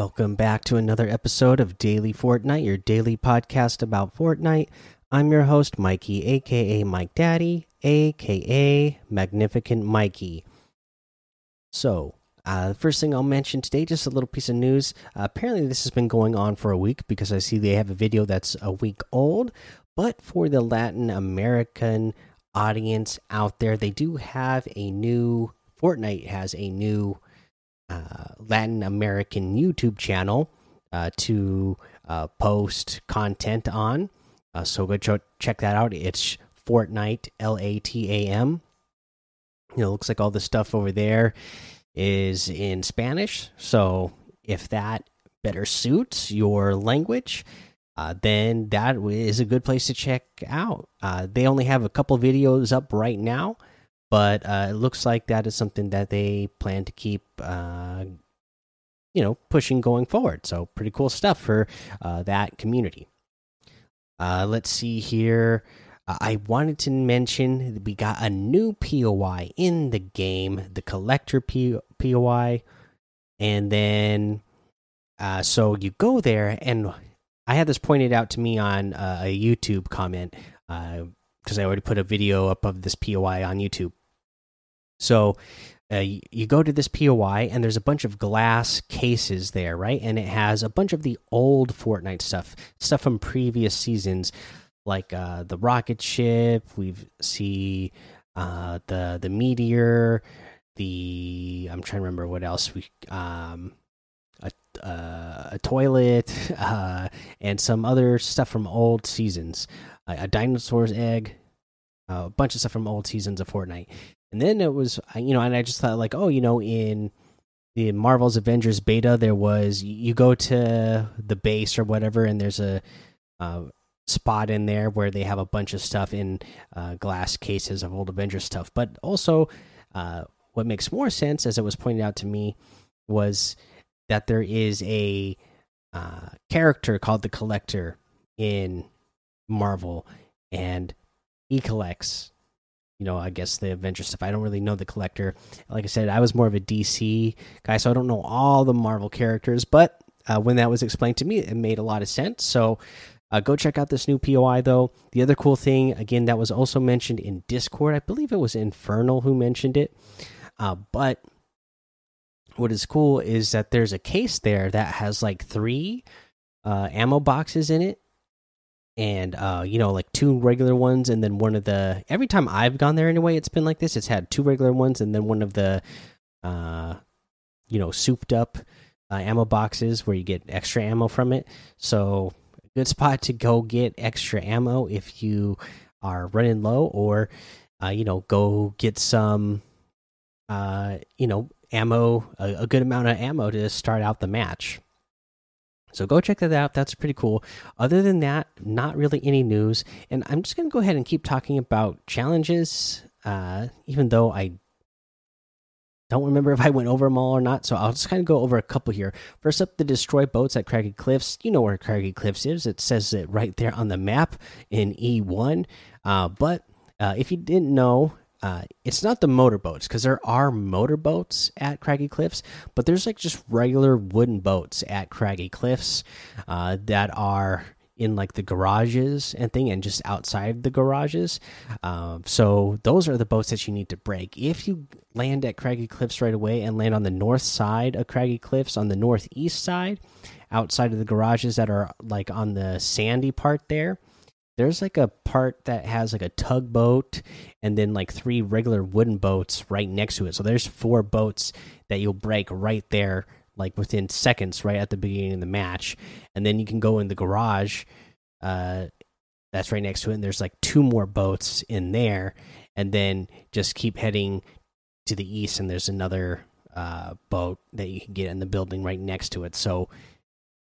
Welcome back to another episode of Daily Fortnite, your daily podcast about Fortnite. I'm your host, Mikey, aka Mike Daddy, aka Magnificent Mikey. So, uh, the first thing I'll mention today, just a little piece of news. Uh, apparently, this has been going on for a week because I see they have a video that's a week old. But for the Latin American audience out there, they do have a new Fortnite has a new Latin American YouTube channel uh, to uh, post content on. Uh, so go ch check that out. It's Fortnite L A T A M. You know, looks like all the stuff over there is in Spanish. So if that better suits your language, uh, then that is a good place to check out. Uh, they only have a couple videos up right now but uh, it looks like that is something that they plan to keep uh, you know pushing going forward. So pretty cool stuff for uh, that community. Uh, let's see here. Uh, i wanted to mention that we got a new poi in the game the collector poi and then uh, so you go there and i had this pointed out to me on a youtube comment because I already put a video up of this POI on YouTube. So uh, you go to this POI and there's a bunch of glass cases there, right? And it has a bunch of the old Fortnite stuff, stuff from previous seasons, like uh, the rocket ship. We see uh, the the meteor. The I'm trying to remember what else we um a uh, a toilet uh, and some other stuff from old seasons, a dinosaur's egg, a bunch of stuff from old seasons of Fortnite. And then it was, you know, and I just thought like, oh, you know, in the Marvel's Avengers beta, there was you go to the base or whatever, and there's a uh, spot in there where they have a bunch of stuff in uh, glass cases of old Avengers stuff. But also, uh, what makes more sense, as it was pointed out to me, was that there is a uh, character called the Collector in Marvel, and he collects you know, I guess the Avengers stuff. I don't really know the collector. Like I said, I was more of a DC guy, so I don't know all the Marvel characters. But uh, when that was explained to me, it made a lot of sense. So uh, go check out this new POI, though. The other cool thing, again, that was also mentioned in Discord. I believe it was Infernal who mentioned it. Uh, but what is cool is that there's a case there that has like three uh, ammo boxes in it and uh, you know, like two regular ones, and then one of the. Every time I've gone there anyway, it's been like this. It's had two regular ones, and then one of the, uh, you know, souped up uh, ammo boxes where you get extra ammo from it. So, good spot to go get extra ammo if you are running low, or uh, you know, go get some, uh, you know, ammo, a, a good amount of ammo to start out the match. So go check that out. That's pretty cool. Other than that, not really any news. And I'm just going to go ahead and keep talking about challenges, uh, even though I don't remember if I went over them all or not. So I'll just kind of go over a couple here. First up, the destroy boats at Craggy Cliffs. You know where Craggy Cliffs is. It says it right there on the map in E1. Uh, but uh, if you didn't know, uh, it's not the motorboats because there are motorboats at Craggy Cliffs, but there's like just regular wooden boats at Craggy Cliffs uh, that are in like the garages and thing and just outside the garages. Um, so those are the boats that you need to break. If you land at Craggy Cliffs right away and land on the north side of Craggy Cliffs on the northeast side, outside of the garages that are like on the sandy part there there's like a part that has like a tugboat and then like three regular wooden boats right next to it. So there's four boats that you'll break right there, like within seconds, right at the beginning of the match. And then you can go in the garage uh, that's right next to it. And there's like two more boats in there. And then just keep heading to the east, and there's another uh, boat that you can get in the building right next to it. So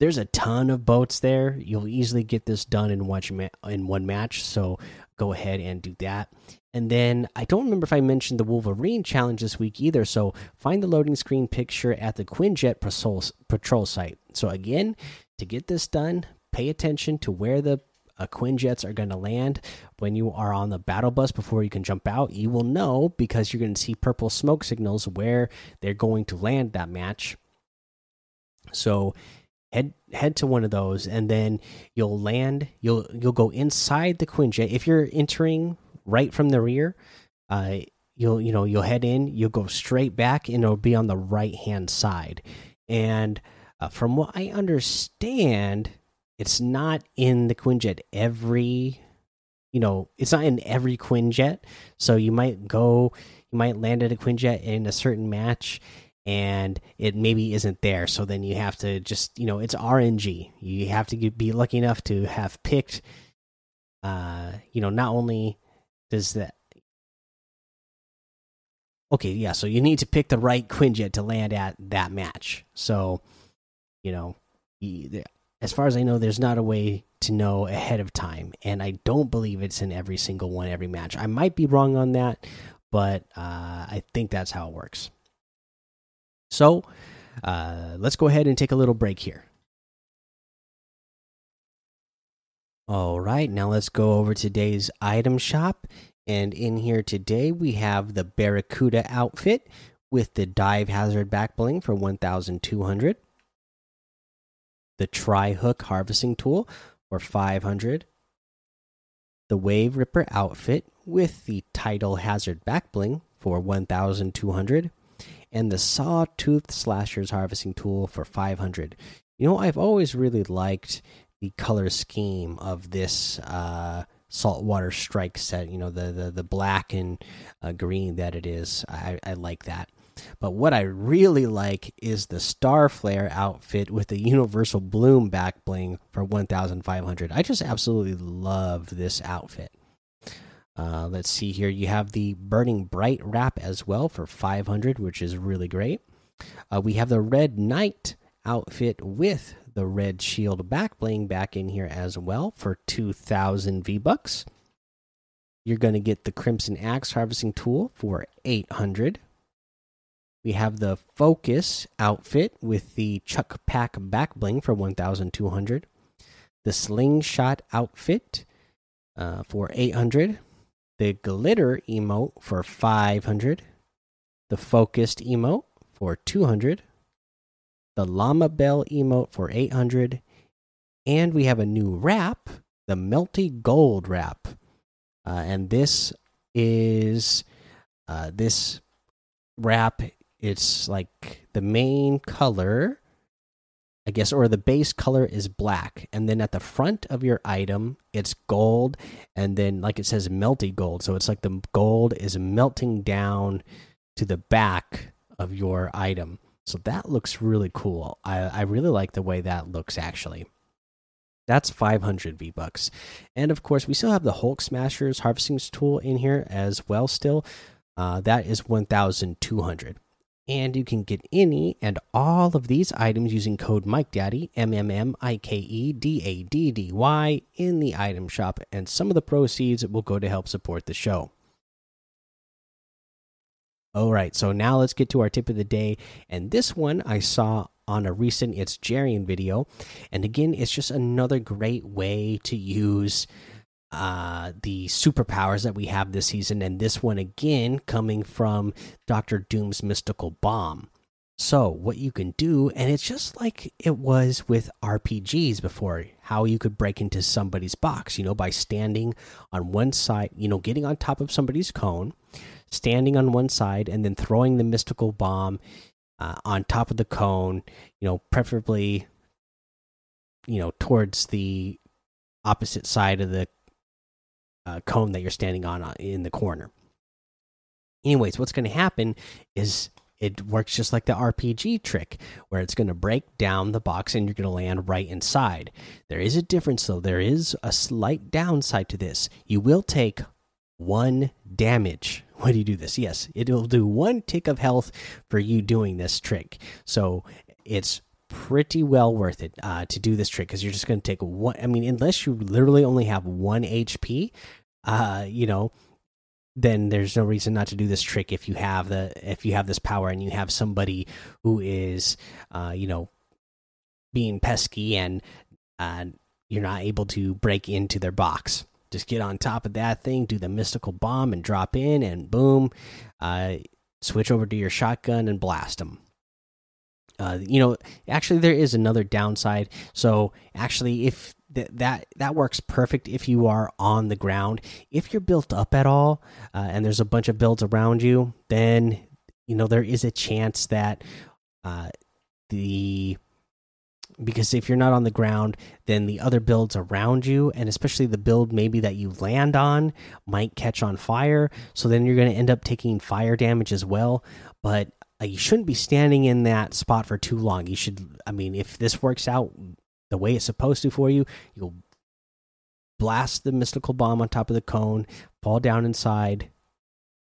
there's a ton of boats there. You'll easily get this done in one in one match. So go ahead and do that. And then I don't remember if I mentioned the Wolverine challenge this week either. So find the loading screen picture at the Quinjet patrol, patrol site. So again, to get this done, pay attention to where the uh, Quinjets are going to land when you are on the battle bus before you can jump out. You will know because you're going to see purple smoke signals where they're going to land that match. So head head to one of those, and then you'll land. You'll you'll go inside the Quinjet if you're entering right from the rear. Uh, you'll you know you'll head in. You'll go straight back, and it'll be on the right hand side. And uh, from what I understand, it's not in the Quinjet every you know it's not in every Quinjet. So you might go, you might land at a Quinjet in a certain match, and it maybe isn't there. So then you have to just you know it's RNG. You have to be lucky enough to have picked. Uh, you know, not only does that okay, yeah, so you need to pick the right Quinjet to land at that match. So, you know, as far as I know, there's not a way to know ahead of time, and I don't believe it's in every single one, every match. I might be wrong on that, but uh, I think that's how it works. So, uh, let's go ahead and take a little break here. All right, now let's go over today's item shop and in here today, we have the Barracuda outfit with the dive hazard back bling for 1200. The tri hook harvesting tool for 500. The Wave Ripper outfit with the tidal hazard back bling for 1200. And the Sawtooth Slashers harvesting tool for 500. You know, I've always really liked the color scheme of this uh, saltwater strike set you know the the, the black and uh, green that it is. I, I like that. But what i really like is the star flare outfit with the universal bloom back bling for 1500 i just absolutely love this outfit uh, let's see here you have the burning bright wrap as well for 500 which is really great uh, we have the red knight outfit with the red shield back bling back in here as well for 2000 V bucks. You're going to get the crimson axe harvesting tool for 800. We have the focus outfit with the chuck pack back bling for 1200. The slingshot outfit uh, for 800. The glitter emote for 500. The focused emote for 200 the Llama Bell emote for 800, and we have a new wrap, the Melty Gold wrap. Uh, and this is uh, this wrap. It's like the main color, I guess, or the base color is black, and then at the front of your item, it's gold, and then like it says melty gold, so it's like the gold is melting down to the back of your item. So that looks really cool. I, I really like the way that looks actually. That's 500 V bucks. And of course, we still have the Hulk Smashers harvesting tool in here as well, still. Uh, that is 1,200. And you can get any and all of these items using code MikeDaddy, M M M I K E D A D D Y, in the item shop. And some of the proceeds will go to help support the show. All right, so now let's get to our tip of the day. And this one I saw on a recent It's Jerian video. And again, it's just another great way to use uh, the superpowers that we have this season. And this one, again, coming from Doctor Doom's mystical bomb. So, what you can do, and it's just like it was with RPGs before, how you could break into somebody's box, you know, by standing on one side, you know, getting on top of somebody's cone standing on one side and then throwing the mystical bomb uh, on top of the cone, you know, preferably, you know, towards the opposite side of the uh, cone that you're standing on uh, in the corner. Anyways, what's going to happen is it works just like the RPG trick, where it's going to break down the box and you're going to land right inside. There is a difference, though. There is a slight downside to this. You will take one damage when you do this. Yes, it will do one tick of health for you doing this trick. So it's pretty well worth it uh, to do this trick because you're just going to take one. I mean, unless you literally only have one HP, uh, you know, then there's no reason not to do this trick if you have the if you have this power and you have somebody who is, uh, you know, being pesky and you're not able to break into their box just get on top of that thing, do the mystical bomb, and drop in, and boom, uh, switch over to your shotgun and blast them. Uh, you know, actually, there is another downside. So, actually, if th that that works perfect if you are on the ground. If you're built up at all, uh, and there's a bunch of builds around you, then you know there is a chance that uh, the because if you're not on the ground, then the other builds around you, and especially the build maybe that you land on, might catch on fire. So then you're going to end up taking fire damage as well. But uh, you shouldn't be standing in that spot for too long. You should, I mean, if this works out the way it's supposed to for you, you'll blast the mystical bomb on top of the cone, fall down inside,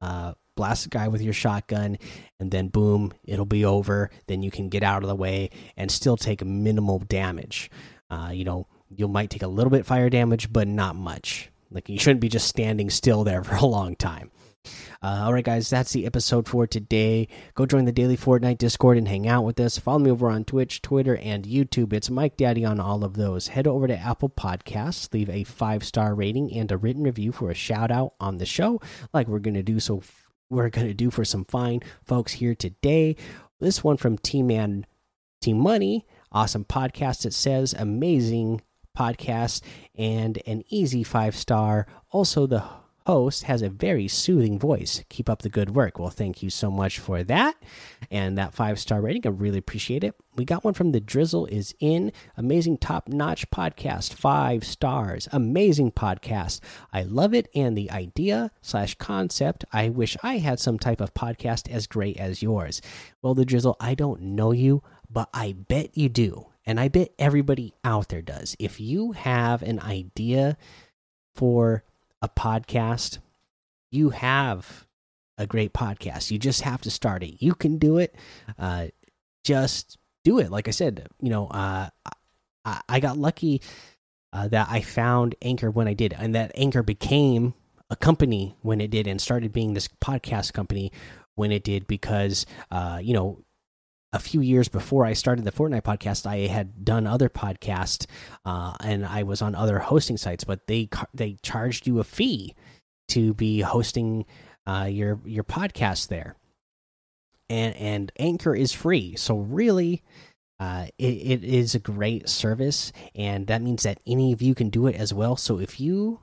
uh, blast the guy with your shotgun, and then boom, it'll be over. Then you can get out of the way and still take minimal damage. Uh, you know, you might take a little bit fire damage, but not much. Like you shouldn't be just standing still there for a long time. Uh, all right, guys, that's the episode for today. Go join the daily Fortnite Discord and hang out with us. Follow me over on Twitch, Twitter, and YouTube. It's Mike Daddy on all of those. Head over to Apple Podcasts, leave a five star rating and a written review for a shout out on the show, like we're gonna do. So we're gonna do for some fine folks here today. This one from Team Man, Team Money, awesome podcast. It says amazing podcast and an easy five star. Also the host has a very soothing voice. Keep up the good work. Well, thank you so much for that. And that five star rating, I really appreciate it. We got one from the Drizzle is in. Amazing top notch podcast, five stars. Amazing podcast. I love it. And the idea slash concept, I wish I had some type of podcast as great as yours. Well, the Drizzle, I don't know you, but I bet you do. And I bet everybody out there does. If you have an idea for a podcast, you have a great podcast. You just have to start it. You can do it. Uh, just do it. Like I said, you know, uh, I, I, got lucky uh, that I found Anchor when I did, and that Anchor became a company when it did, and started being this podcast company when it did because, uh, you know, a few years before I started the Fortnite podcast, I had done other podcasts uh, and I was on other hosting sites, but they they charged you a fee to be hosting uh, your your podcast there, and and Anchor is free, so really. Uh, it, it is a great service, and that means that any of you can do it as well. So if you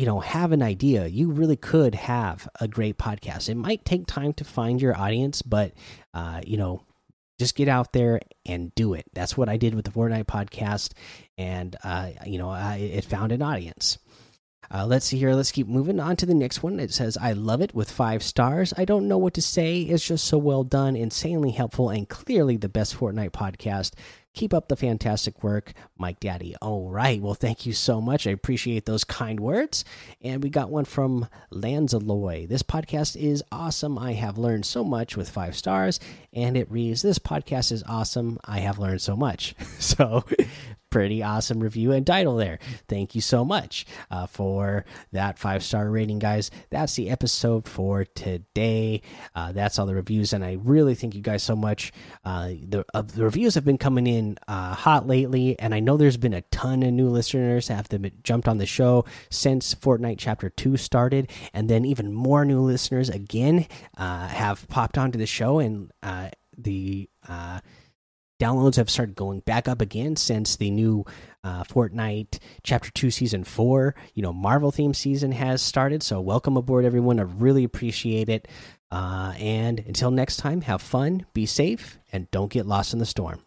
you know have an idea you really could have a great podcast it might take time to find your audience but uh, you know just get out there and do it that's what i did with the fortnite podcast and uh, you know I, it found an audience uh, let's see here. Let's keep moving on to the next one. It says, I love it with five stars. I don't know what to say. It's just so well done, insanely helpful, and clearly the best Fortnite podcast. Keep up the fantastic work, Mike Daddy. All right. Well, thank you so much. I appreciate those kind words. And we got one from Lanzaloy. This podcast is awesome. I have learned so much with five stars. And it reads, This podcast is awesome. I have learned so much. so pretty awesome review and title there. Thank you so much uh, for that five star rating, guys. That's the episode for today. Uh, that's all the reviews, and I really thank you guys so much. Uh, the, uh, the reviews have been coming in uh, hot lately, and I know there's been a ton of new listeners have jumped on the show since Fortnite Chapter 2 started, and then even more new listeners again uh, have popped onto the show, and the downloads have started going back up again since the new uh, Fortnite Chapter 2 Season 4, you know, Marvel theme season has started. So, welcome aboard, everyone. I really appreciate it. Uh, and until next time, have fun, be safe, and don't get lost in the storm.